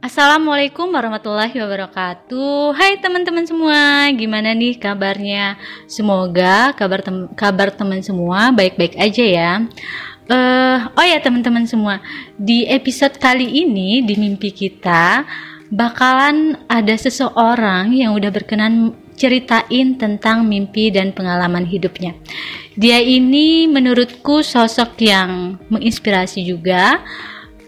Assalamualaikum warahmatullahi wabarakatuh. Hai teman-teman semua, gimana nih kabarnya? Semoga kabar tem kabar teman semua baik-baik aja ya. Uh, oh ya teman-teman semua, di episode kali ini di mimpi kita bakalan ada seseorang yang udah berkenan ceritain tentang mimpi dan pengalaman hidupnya. Dia ini menurutku sosok yang menginspirasi juga,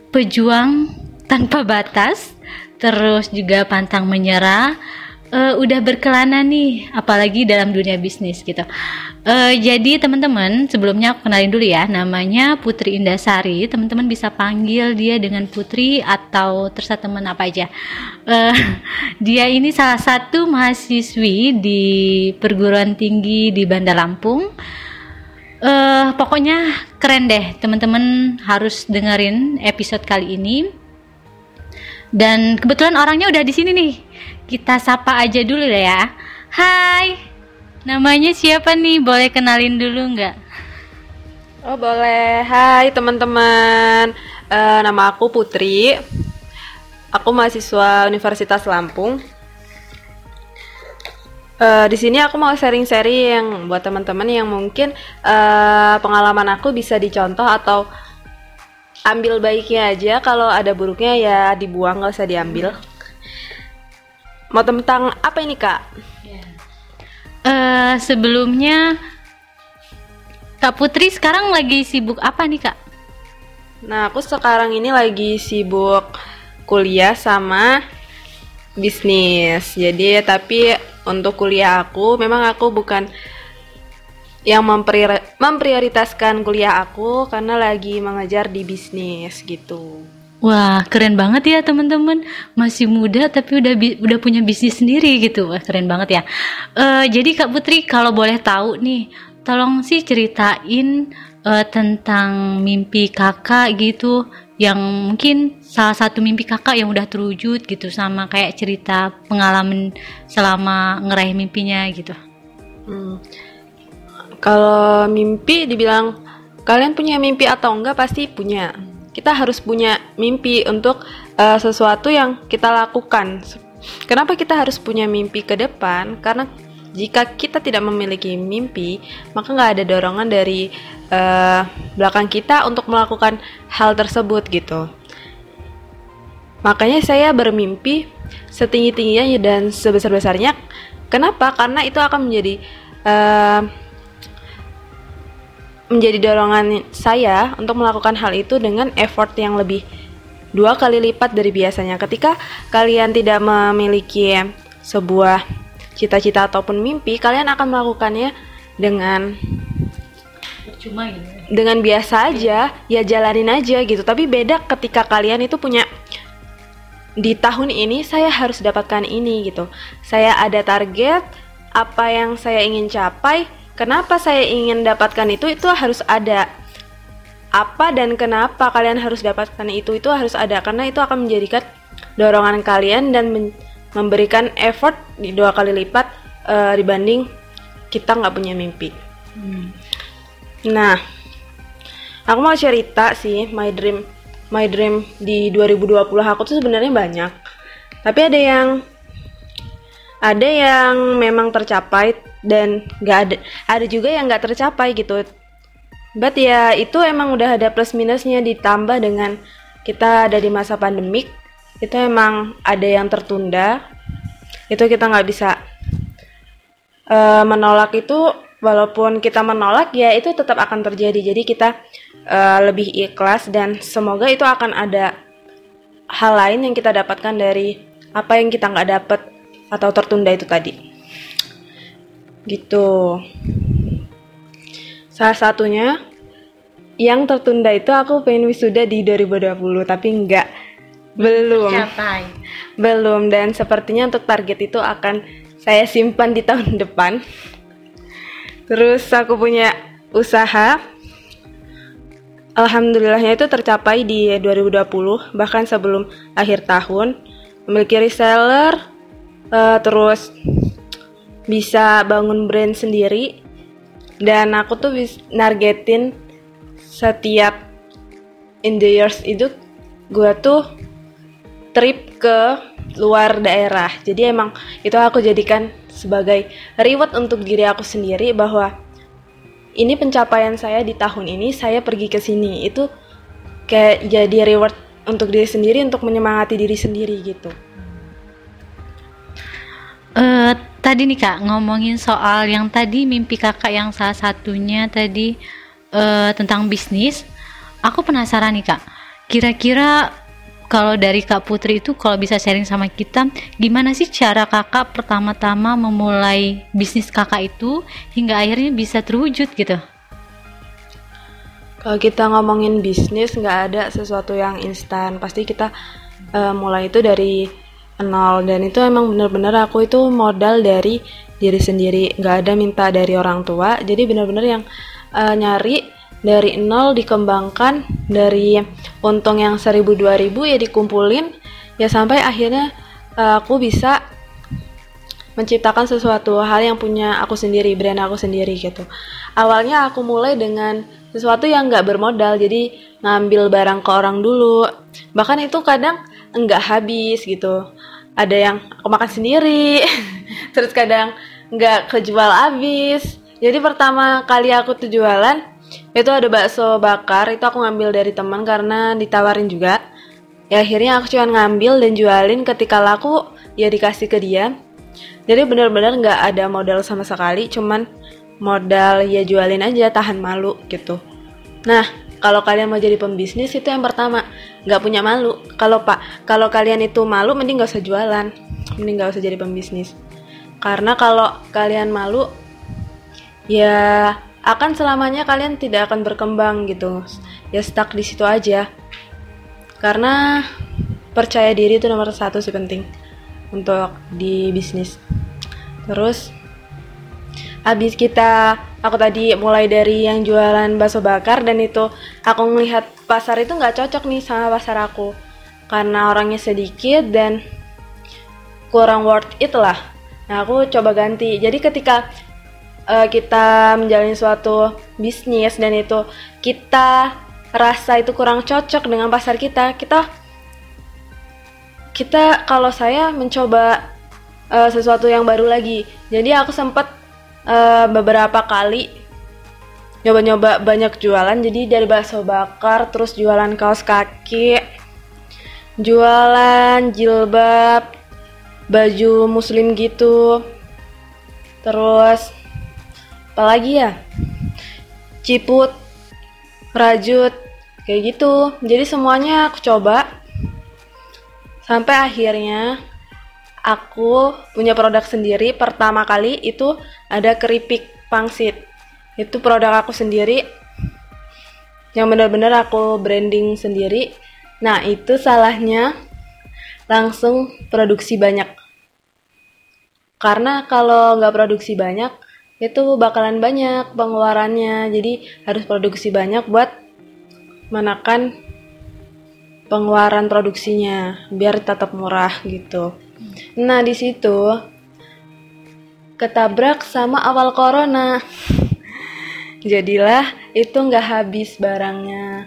pejuang tanpa batas, terus juga pantang menyerah. Uh, udah berkelana nih, apalagi dalam dunia bisnis gitu. Uh, jadi teman-teman, sebelumnya aku kenalin dulu ya, namanya Putri Indasari. Teman-teman bisa panggil dia dengan Putri atau terserah teman apa aja. Uh, dia ini salah satu mahasiswi di perguruan tinggi di Bandar Lampung. Uh, pokoknya keren deh, teman-teman harus dengerin episode kali ini dan kebetulan orangnya udah di sini nih. Kita sapa aja dulu ya. Hai. Namanya siapa nih? Boleh kenalin dulu nggak? Oh boleh. Hai teman-teman. Uh, nama aku Putri. Aku mahasiswa Universitas Lampung. Uh, di sini aku mau sharing-sharing buat teman-teman yang mungkin uh, pengalaman aku bisa dicontoh atau ambil baiknya aja kalau ada buruknya ya dibuang nggak usah diambil. Mau tentang apa ini kak? Uh, sebelumnya kak Putri sekarang lagi sibuk apa nih kak? Nah aku sekarang ini lagi sibuk kuliah sama bisnis. Jadi tapi untuk kuliah aku memang aku bukan yang mempriori memprioritaskan kuliah aku karena lagi mengajar di bisnis gitu. Wah, keren banget ya teman-teman. Masih muda tapi udah udah punya bisnis sendiri gitu. Wah, keren banget ya. Uh, jadi Kak Putri kalau boleh tahu nih, tolong sih ceritain uh, tentang mimpi Kakak gitu yang mungkin salah satu mimpi Kakak yang udah terwujud gitu sama kayak cerita pengalaman selama ngeraih mimpinya gitu. Hmm kalau mimpi dibilang kalian punya mimpi atau enggak pasti punya. Kita harus punya mimpi untuk uh, sesuatu yang kita lakukan. Kenapa kita harus punya mimpi ke depan? Karena jika kita tidak memiliki mimpi, maka nggak ada dorongan dari uh, belakang kita untuk melakukan hal tersebut gitu. Makanya saya bermimpi setinggi-tingginya dan sebesar-besarnya. Kenapa? Karena itu akan menjadi uh, menjadi dorongan saya untuk melakukan hal itu dengan effort yang lebih dua kali lipat dari biasanya. Ketika kalian tidak memiliki sebuah cita-cita ataupun mimpi, kalian akan melakukannya dengan cuma gitu. Dengan biasa aja, ya jalanin aja gitu. Tapi beda ketika kalian itu punya di tahun ini saya harus dapatkan ini gitu. Saya ada target apa yang saya ingin capai Kenapa saya ingin dapatkan itu? Itu harus ada apa dan kenapa kalian harus dapatkan itu itu harus ada karena itu akan menjadikan dorongan kalian dan memberikan effort di dua kali lipat uh, dibanding kita nggak punya mimpi. Hmm. Nah, aku mau cerita sih my dream my dream di 2020 aku tuh sebenarnya banyak. Tapi ada yang ada yang memang tercapai dan nggak ada ada juga yang nggak tercapai gitu. But ya itu emang udah ada plus minusnya ditambah dengan kita ada di masa pandemik. Itu emang ada yang tertunda. Itu kita nggak bisa uh, menolak itu. Walaupun kita menolak ya itu tetap akan terjadi. Jadi kita uh, lebih ikhlas dan semoga itu akan ada hal lain yang kita dapatkan dari apa yang kita nggak dapat atau tertunda itu tadi. Gitu. Salah satunya yang tertunda itu aku pengen wisuda di 2020 tapi enggak. Belum. Capai. belum dan sepertinya untuk target itu akan saya simpan di tahun depan. Terus aku punya usaha. Alhamdulillahnya itu tercapai di 2020 bahkan sebelum akhir tahun. Memiliki reseller uh, terus bisa bangun brand sendiri dan aku tuh nargetin setiap in the years itu gue tuh trip ke luar daerah. Jadi emang itu aku jadikan sebagai reward untuk diri aku sendiri bahwa ini pencapaian saya di tahun ini saya pergi ke sini itu kayak jadi reward untuk diri sendiri untuk menyemangati diri sendiri gitu. Uh, tadi nih kak ngomongin soal yang tadi mimpi kakak yang salah satunya tadi uh, tentang bisnis, aku penasaran nih kak, kira-kira kalau dari Kak Putri itu kalau bisa sharing sama kita gimana sih cara kakak pertama-tama memulai bisnis kakak itu hingga akhirnya bisa terwujud gitu? Kalau kita ngomongin bisnis nggak ada sesuatu yang instan. Pasti kita uh, mulai itu dari nol dan itu emang bener-bener aku itu modal dari diri sendiri. Nggak ada minta dari orang tua. Jadi bener-bener yang uh, nyari dari nol dikembangkan. Dari untung yang 1000 2000 ya dikumpulin. Ya sampai akhirnya uh, aku bisa menciptakan sesuatu hal yang punya aku sendiri brand aku sendiri gitu. Awalnya aku mulai dengan sesuatu yang nggak bermodal. Jadi ngambil barang ke orang dulu. Bahkan itu kadang nggak habis gitu ada yang aku makan sendiri. Terus kadang nggak kejual habis. Jadi pertama kali aku tuh jualan itu ada bakso bakar. Itu aku ngambil dari teman karena ditawarin juga. Ya akhirnya aku cuma ngambil dan jualin. Ketika laku ya dikasih ke dia. Jadi benar-benar nggak ada modal sama sekali. Cuman modal ya jualin aja tahan malu gitu. Nah kalau kalian mau jadi pembisnis itu yang pertama. Nggak punya malu. Kalau pak kalau kalian itu malu mending nggak usah jualan. Mending nggak usah jadi pembisnis. Karena kalau kalian malu ya akan selamanya kalian tidak akan berkembang gitu. Ya stuck di situ aja. Karena percaya diri itu nomor satu sih penting untuk di bisnis. Terus habis kita aku tadi mulai dari yang jualan bakso bakar dan itu aku melihat pasar itu nggak cocok nih sama pasar aku. Karena orangnya sedikit dan kurang worth it lah. Nah aku coba ganti. Jadi ketika uh, kita menjalani suatu bisnis dan itu kita rasa itu kurang cocok dengan pasar kita, kita kita kalau saya mencoba uh, sesuatu yang baru lagi. Jadi aku sempat uh, beberapa kali nyoba-nyoba banyak jualan. Jadi dari bakso bakar, terus jualan kaos kaki, jualan jilbab, baju muslim gitu. Terus apalagi ya ciput rajut kayak gitu jadi semuanya aku coba sampai akhirnya aku punya produk sendiri pertama kali itu ada keripik pangsit. Itu produk aku sendiri yang benar-benar aku branding sendiri. Nah itu salahnya langsung produksi banyak. Karena kalau nggak produksi banyak itu bakalan banyak pengeluarannya. Jadi harus produksi banyak buat menekan pengeluaran produksinya biar tetap murah gitu nah di situ ketabrak sama awal corona. Jadilah itu nggak habis barangnya.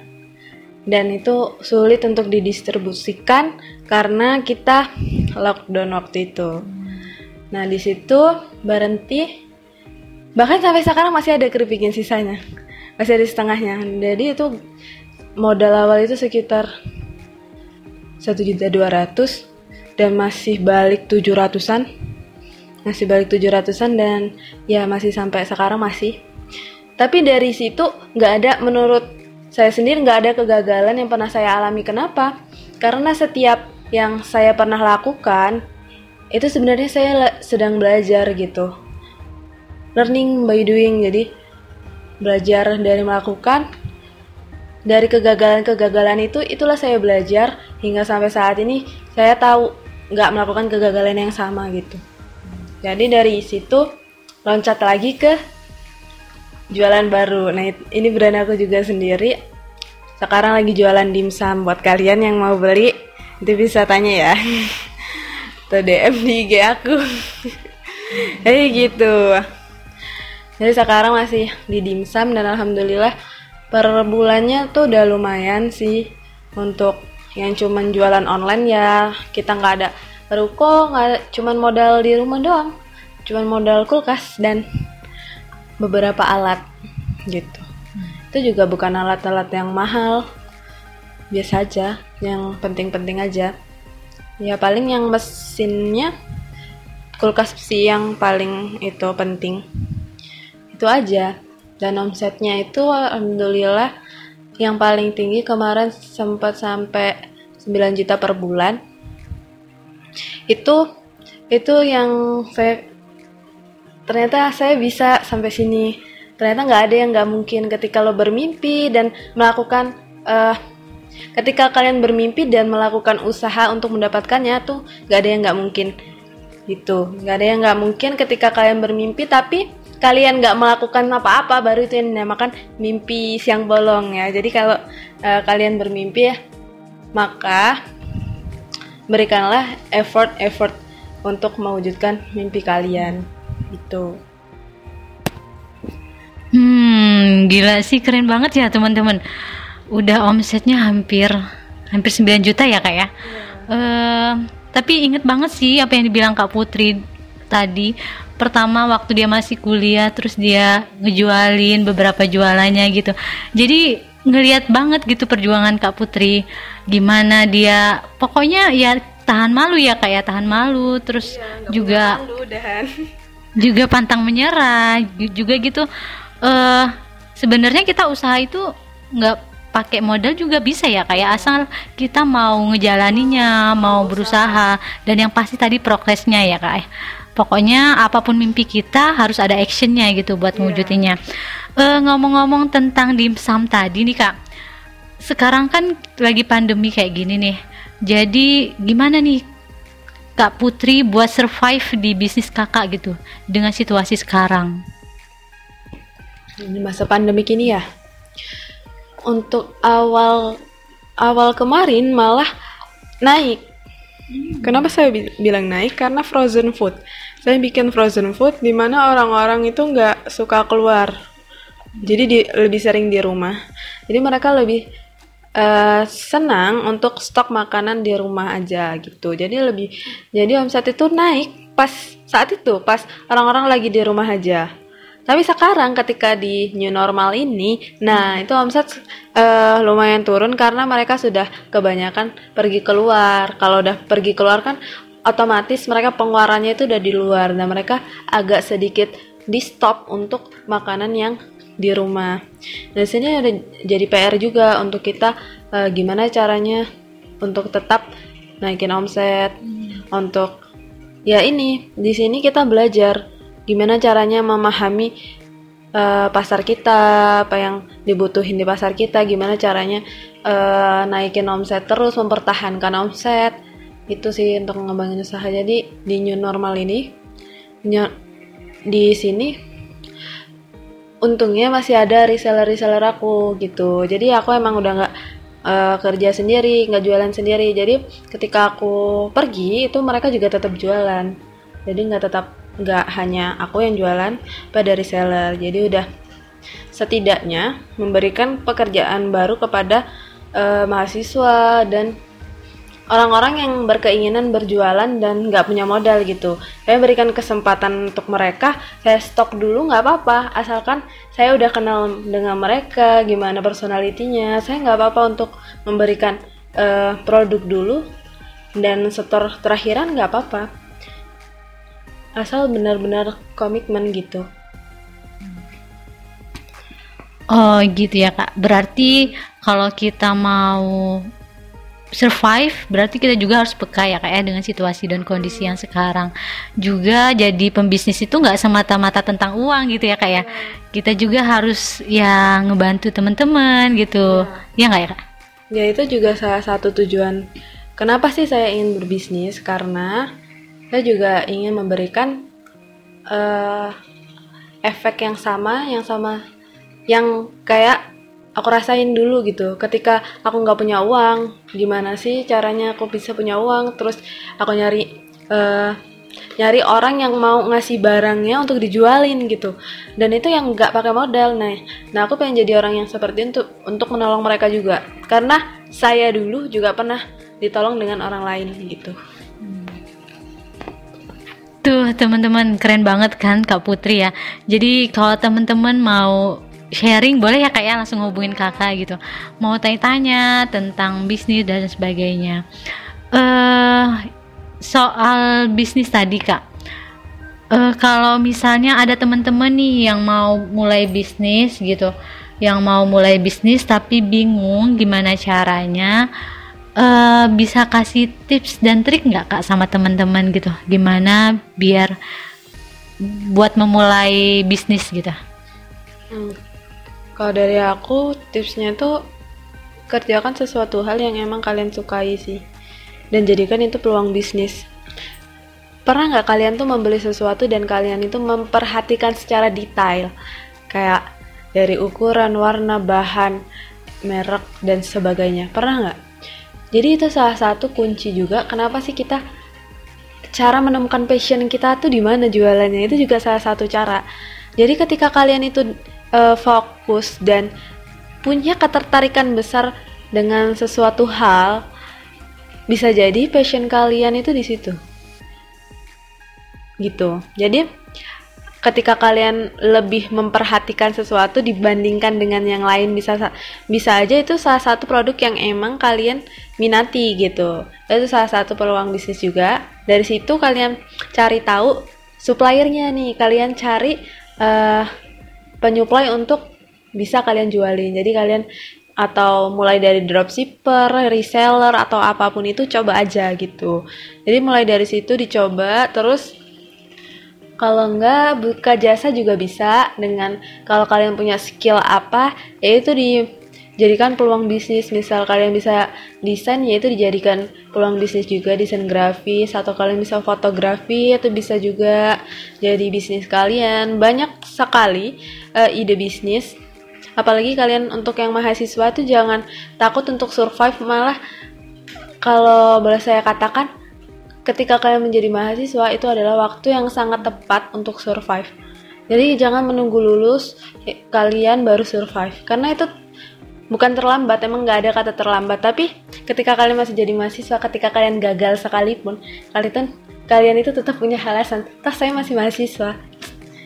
Dan itu sulit untuk didistribusikan karena kita lockdown waktu itu. Nah di situ berhenti. Bahkan sampai sekarang masih ada keripiknya sisanya. Masih ada setengahnya. Jadi itu modal awal itu sekitar satu juta dua ratus dan masih balik tujuh ratusan. Masih balik tujuh ratusan dan ya masih sampai sekarang masih. Tapi dari situ nggak ada menurut saya sendiri nggak ada kegagalan yang pernah saya alami. Kenapa? Karena setiap yang saya pernah lakukan itu sebenarnya saya sedang belajar gitu. Learning by doing jadi belajar dari melakukan. Dari kegagalan-kegagalan itu itulah saya belajar. Hingga sampai saat ini saya tahu nggak melakukan kegagalan yang sama gitu. Jadi dari situ loncat lagi ke jualan baru. Nah ini brand aku juga sendiri. Sekarang lagi jualan dimsum buat kalian yang mau beli itu bisa tanya ya. Atau DM di IG aku. Hey gitu. Jadi sekarang masih di dimsum dan alhamdulillah per bulannya tuh udah lumayan sih untuk yang cuman jualan online ya kita nggak ada ruko nggak cuman modal di rumah doang. Cuman modal kulkas dan beberapa alat gitu. Itu juga bukan alat-alat yang mahal. Biasa aja yang penting-penting aja. Ya paling yang mesinnya kulkas sih yang paling itu penting. Itu aja. Dan omsetnya itu alhamdulillah yang paling tinggi kemarin sempat sampai 9 juta per bulan. Itu itu yang saya ternyata saya bisa sampai sini. Ternyata nggak ada yang nggak mungkin ketika lo bermimpi dan melakukan uh, ketika kalian bermimpi dan melakukan usaha untuk mendapatkannya tuh nggak ada yang nggak mungkin. Gitu. Nggak ada yang nggak mungkin ketika kalian bermimpi tapi kalian nggak melakukan apa-apa baru itu yang dinamakan mimpi siang bolong ya. Jadi kalau uh, kalian bermimpi ya maka berikanlah effort-effort untuk mewujudkan mimpi kalian. Itu hmm gila sih keren banget ya teman-teman. Udah omsetnya hampir hampir 9 juta ya kak ya? Yeah. uh, tapi inget banget sih apa yang dibilang kak Putri tadi pertama waktu dia masih kuliah terus dia ngejualin beberapa jualannya gitu. Jadi ngelihat banget gitu perjuangan Kak Putri. Gimana dia pokoknya ya tahan malu ya kayak ya, tahan malu. Terus iya, juga malu, juga pantang menyerah juga gitu. Eh uh, sebenarnya kita usaha itu nggak pakai modal juga bisa ya kayak ya, asal kita mau ngejalaninya mau berusaha. dan yang pasti tadi progresnya ya kak pokoknya apa pun mimpi kita harus ada actionnya gitu buat yeah. mewujudinnya. Uh, ngomong-ngomong tentang dimsum tadi nih kak. Sekarang kan lagi pandemi kayak gini nih. Jadi gimana nih kak Putri buat survive di bisnis kakak gitu dengan situasi sekarang? Ini masa pandemi kini ya? Untuk awal awal kemarin malah naik Kenapa saya bi bilang naik? Karena frozen food. Saya bikin frozen food di mana orang-orang itu nggak suka keluar. Jadi di, lebih sering di rumah. Jadi mereka lebih uh, senang untuk stok makanan di rumah aja gitu. Jadi lebih jadi omset itu naik pas saat itu pas orang-orang lagi di rumah aja. Tapi sekarang ketika di new normal ini, nah itu omset uh, lumayan turun karena mereka sudah kebanyakan pergi keluar. Kalau udah pergi keluar kan otomatis mereka pengeluarannya itu udah di luar dan mereka agak sedikit di stop untuk makanan yang di rumah. Dan sini ada jadi PR juga untuk kita uh, gimana caranya untuk tetap naikin omset, hmm. untuk ya ini di sini kita belajar gimana caranya memahami uh, pasar kita, apa yang dibutuhin di pasar kita, gimana caranya uh, naikin omset terus, mempertahankan omset. Itu sih untuk ngembangin usaha. Jadi di new normal ini di sini untungnya masih ada reseller-reseller aku gitu. Jadi aku emang udah nggak uh, kerja sendiri, nggak jualan sendiri. Jadi ketika aku pergi itu mereka juga tetap jualan. Jadi nggak tetap nggak hanya aku yang jualan pada reseller jadi udah setidaknya memberikan pekerjaan baru kepada uh, mahasiswa dan orang-orang yang berkeinginan berjualan dan nggak punya modal gitu. Saya berikan kesempatan untuk mereka, saya stok dulu nggak apa-apa, asalkan saya udah kenal dengan mereka, gimana personalitinya, saya nggak apa-apa untuk memberikan uh, produk dulu dan setor terakhiran nggak apa-apa asal benar-benar komitmen gitu. Oh gitu ya kak. Berarti kalau kita mau survive berarti kita juga harus peka ya kak ya dengan situasi dan kondisi yang sekarang. Juga jadi pembisnis itu nggak semata-mata tentang uang gitu ya kak ya. Kita juga harus ya ngebantu teman-teman gitu. Ya nggak ya kak? Ya itu juga salah satu tujuan kenapa sih saya ingin berbisnis karena saya juga ingin memberikan uh, efek yang sama yang sama yang kayak aku rasain dulu gitu. Ketika aku nggak punya uang gimana sih caranya aku bisa punya uang? Terus aku nyari uh, nyari orang yang mau ngasih barangnya untuk dijualin gitu. Dan itu yang nggak pakai modal nah nah aku pengen jadi orang yang seperti itu untuk untuk menolong mereka juga. Karena saya dulu juga pernah ditolong dengan orang lain gitu Tuh teman-teman keren banget kan Kak Putri ya. Jadi kalau teman-teman mau sharing boleh ya kak ya langsung hubungin kakak gitu. Mau tanya-tanya tentang bisnis dan sebagainya. Uh, soal bisnis tadi kak. Uh, kalau misalnya ada teman-teman nih yang mau mulai bisnis gitu, yang mau mulai bisnis tapi bingung gimana caranya uh, bisa kasih tips dan trik nggak kak sama teman-teman gitu? Gimana biar buat memulai bisnis gitu? Hmm. kalau dari aku tipsnya tuh kerjakan sesuatu hal yang emang kalian sukai sih. Dan jadikan itu peluang bisnis. Pernah nggak kalian tuh membeli sesuatu dan kalian itu memperhatikan secara detail? Kayak dari ukuran warna bahan merek dan sebagainya. Pernah nggak jadi itu salah satu kunci juga kenapa sih kita cara menemukan passion kita tuh di mana jualannya itu juga salah satu cara. Jadi ketika kalian itu uh, fokus dan punya ketertarikan besar dengan sesuatu hal, bisa jadi passion kalian itu di situ. Gitu. Jadi ketika kalian lebih memperhatikan sesuatu dibandingkan dengan yang lain bisa bisa aja itu salah satu produk yang emang kalian minati gitu. Itu salah satu peluang bisnis juga. Dari situ kalian cari tahu suppliernya nih. Kalian cari uh, penyuplai untuk bisa kalian jualin. Jadi kalian atau mulai dari dropshipper, reseller atau apa pun itu coba aja gitu. Jadi mulai dari situ dicoba terus kalau enggak buka jasa juga bisa dengan kalau kalian punya skill apa yaitu dijadikan peluang bisnis. Misal kalian bisa desain yaitu dijadikan peluang bisnis juga desain grafis atau kalian bisa fotografi itu bisa juga jadi bisnis kalian. Banyak sekali uh, ide bisnis. Apalagi kalian untuk yang mahasiswa tuh jangan takut untuk survive malah kalau boleh saya katakan ketika kalian menjadi mahasiswa itu adalah waktu yang sangat tepat untuk survive. Jadi jangan menunggu lulus kalian baru survive. Karena itu bukan terlambat emang nggak ada kata terlambat. Tapi ketika kalian masih jadi mahasiswa ketika kalian gagal sekalipun kalian kalian itu tetap punya alasan toh saya masih mahasiswa.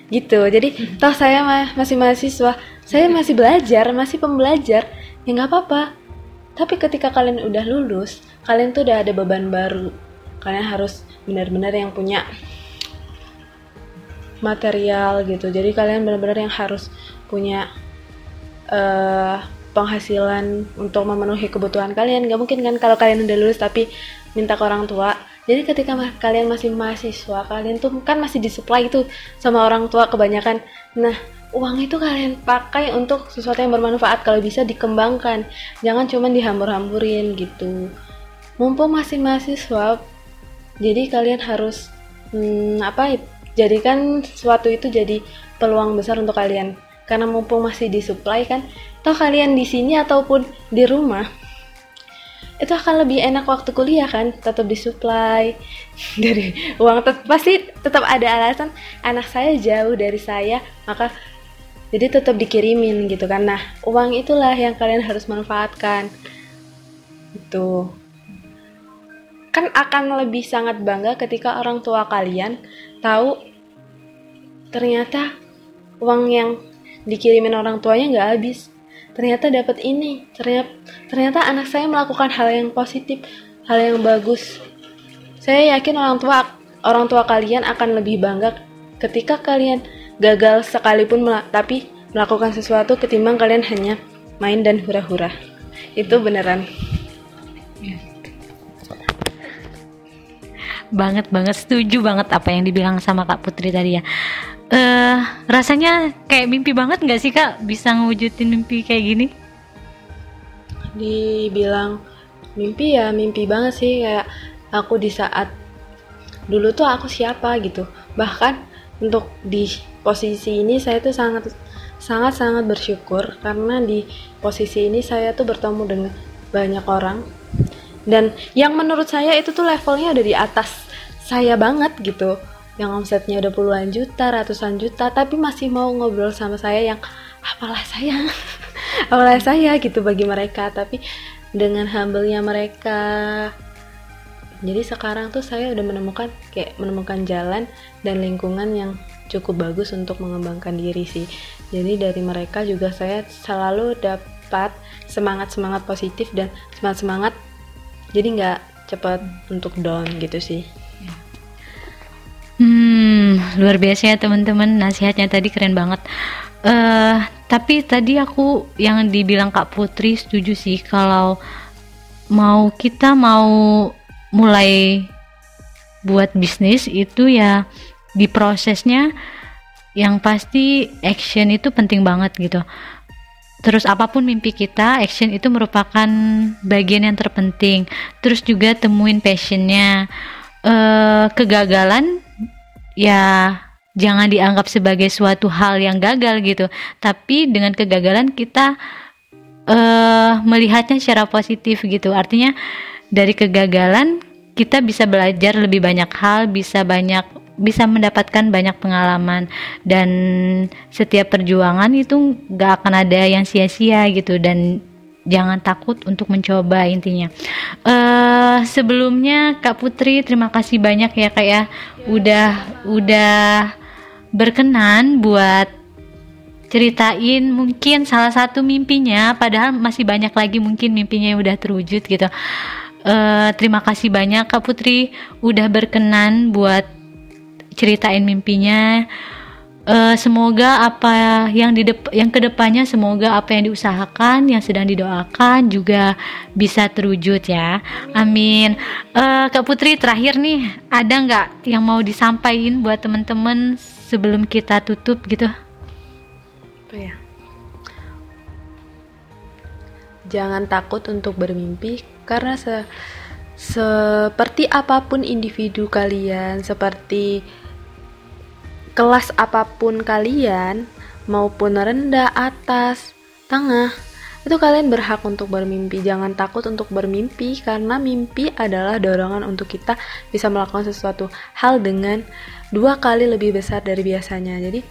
Gitu. Jadi toh saya ma masih mahasiswa saya masih belajar masih pembelajar. Ya nggak apa-apa. Tapi ketika kalian udah lulus kalian tuh udah ada beban baru kalian harus benar-benar yang punya material gitu. Jadi kalian benar-benar yang harus punya uh, penghasilan untuk memenuhi kebutuhan kalian. Gak mungkin kan kalau kalian udah lulus tapi minta ke orang tua. Jadi ketika kalian masih mahasiswa kalian tuh kan masih disuplai itu sama orang tua kebanyakan. Nah uang itu kalian pakai untuk sesuatu yang bermanfaat kalau bisa dikembangkan. Jangan cuma dihambur-hamburin gitu. Mumpung masih mahasiswa jadi kalian harus hmm, apa jadikan sesuatu itu jadi peluang besar untuk kalian. Karena mumpung masih disuplai kan toh kalian di sini ataupun di rumah itu akan lebih enak waktu kuliah kan tetap disuplai. Dari uang tet pasti tetap ada alasan anak saya jauh dari saya maka jadi tetap dikirimin gitu kan. Nah uang itulah yang kalian harus manfaatkan. Itu kan akan lebih sangat bangga ketika orang tua kalian tahu ternyata uang yang dikirimin orang tuanya nggak habis. Ternyata dapat ini ternyata ternyata anak saya melakukan hal yang positif hal yang bagus. Saya yakin orang tua orang tua kalian akan lebih bangga ketika kalian gagal sekalipun tapi melakukan sesuatu ketimbang kalian hanya main dan hura-hura. Itu beneran banget banget setuju banget apa yang dibilang sama Kak Putri tadi ya. Uh, rasanya kayak mimpi banget nggak sih Kak bisa ngewujudin mimpi kayak gini? Dibilang mimpi ya mimpi banget sih kayak aku di saat dulu tuh aku siapa gitu. Bahkan untuk di posisi ini saya tuh sangat sangat sangat bersyukur karena di posisi ini saya tuh bertemu dengan banyak orang dan yang menurut saya itu tuh levelnya udah di atas saya banget gitu. Yang omsetnya udah puluhan juta, ratusan juta, tapi masih mau ngobrol sama saya yang apalah saya, apalah saya? gitu bagi mereka. Tapi dengan humble-nya mereka. Jadi sekarang tuh saya udah menemukan kayak menemukan jalan dan lingkungan yang cukup bagus untuk mengembangkan diri sih. Jadi dari mereka juga saya selalu dapat semangat semangat positif dan semangat semangat jadi nggak cepat untuk down gitu sih Hmm, luar biasa ya teman-teman. Nasihatnya tadi keren banget. Uh, tapi tadi aku yang dibilang Kak Putri setuju sih kalau mau kita mau mulai buat bisnis itu ya di prosesnya yang pasti action itu penting banget gitu. Terus apa pun mimpi kita, action itu merupakan bagian yang terpenting. Terus juga temuin passionnya. Uh, kegagalan ya jangan dianggap sebagai suatu hal yang gagal gitu tapi dengan kegagalan kita uh, melihatnya secara positif gitu artinya dari kegagalan kita bisa belajar lebih banyak hal bisa banyak bisa mendapatkan banyak pengalaman dan setiap perjuangan itu gak akan ada yang sia-sia gitu dan jangan takut untuk mencoba intinya. Uh, sebelumnya Kak Putri terima kasih banyak ya Kak ya udah udah berkenan buat ceritain mungkin salah satu mimpinya padahal masih banyak lagi mungkin mimpinya yang udah terwujud gitu. Uh, terima kasih banyak Kak Putri udah berkenan buat ceritain mimpinya. Uh, semoga apa yang di yang ke depannya semoga apa yang diusahakan yang sedang didoakan juga bisa terwujud ya. Amin. Uh, kak Putri terakhir nih ada nggak yang mau disampaikan buat teman-teman sebelum kita tutup gitu? Apa ya? Jangan takut untuk bermimpi karena se seperti apa pun individu kalian seperti kelas apa pun kalian, maupun rendah, atas, tengah, itu kalian berhak untuk bermimpi. Jangan takut untuk bermimpi karena mimpi adalah dorongan untuk kita bisa melakukan sesuatu hal dengan dua kali lebih besar dari biasanya. Jadi,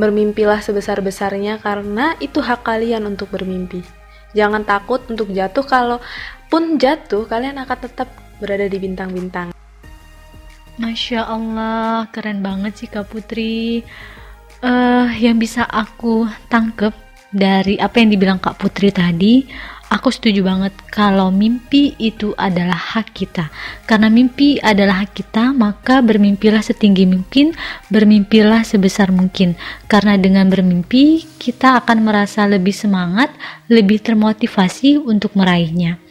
bermimpilah sebesar-besarnya karena itu hak kalian untuk bermimpi. Jangan takut untuk jatuh kalau pun jatuh kalian akan tetap berada di bintang-bintang. Masya Allah, keren banget sih Kak Putri. Uh, yang bisa aku tangkep dari apa yang dibilang Kak Putri tadi, aku setuju banget kalau mimpi itu adalah hak kita. Karena mimpi adalah hak kita, maka bermimpilah setinggi mungkin, bermimpilah sebesar mungkin. Karena dengan bermimpi, kita akan merasa lebih semangat, lebih termotivasi untuk meraihnya.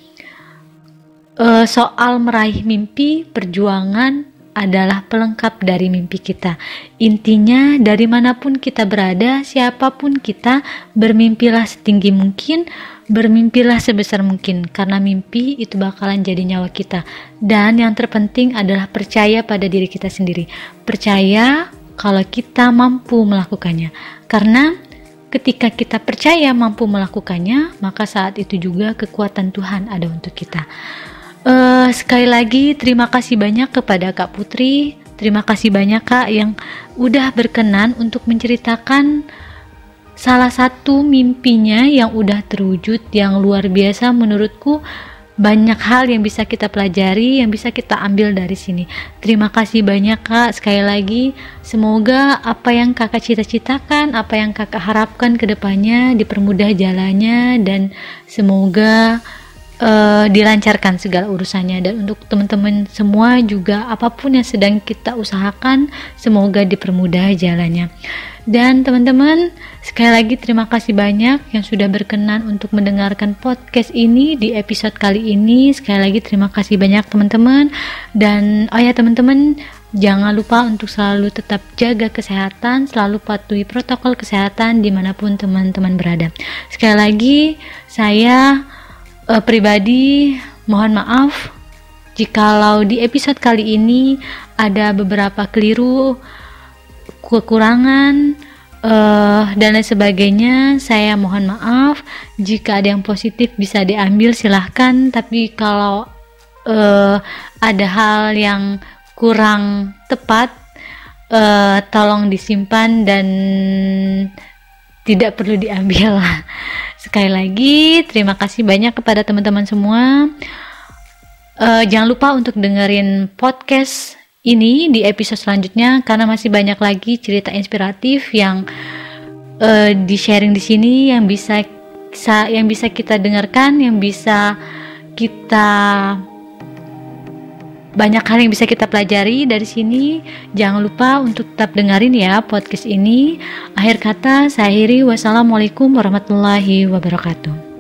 Uh, soal meraih mimpi, perjuangan, adalah pelengkap dari mimpi kita. Intinya, dari mana pun kita berada, siapa pun kita, bermimpilah setinggi mungkin, bermimpilah sebesar mungkin, karena mimpi itu bakalan jadi nyawa kita. Dan yang terpenting adalah percaya pada diri kita sendiri. Percaya kalau kita mampu melakukannya, karena ketika kita percaya mampu melakukannya, maka saat itu juga kekuatan Tuhan ada untuk kita. Uh, sekali lagi terima kasih banyak kepada Kak Putri. Terima kasih banyak Kak yang udah berkenan untuk menceritakan salah satu mimpinya yang udah terwujud yang luar biasa menurutku banyak hal yang bisa kita pelajari, yang bisa kita ambil dari sini. Terima kasih banyak Kak. Sekali lagi, semoga apa yang Kakak cita-citakan, apa yang Kakak harapkan ke depannya dipermudah jalannya dan semoga uh, dilancarkan segala urusannya dan untuk teman-teman semua juga apa pun yang sedang kita usahakan semoga dipermudah jalannya. Dan teman-teman, sekali lagi terima kasih banyak yang sudah berkenan untuk mendengarkan podcast ini di episode kali ini. Sekali lagi terima kasih banyak teman-teman dan oh ya teman-teman Jangan lupa untuk selalu tetap jaga kesehatan, selalu patuhi protokol kesehatan di mana pun teman-teman berada. Sekali lagi, saya uh, pribadi mohon maaf jikalau di episode kali ini ada beberapa keliru, kekurangan uh, dan lain sebagainya. Saya mohon maaf jika ada yang positif bisa diambil silahkan, tapi kalau uh, ada hal yang kurang tepat, uh, tolong disimpan dan tidak perlu diambil. Sekali lagi, terima kasih banyak kepada teman-teman semua. Uh, jangan lupa untuk dengerin podcast ini di episode selanjutnya karena masih banyak lagi cerita inspiratif yang uh, di sharing di sini yang bisa yang bisa kita dengarkan, yang bisa kita banyak hal yang bisa kita pelajari dari sini. Jangan lupa untuk tetap dengerin ya podcast ini. Akhir kata, saya akhiri. Wassalamualaikum warahmatullahi wabarakatuh.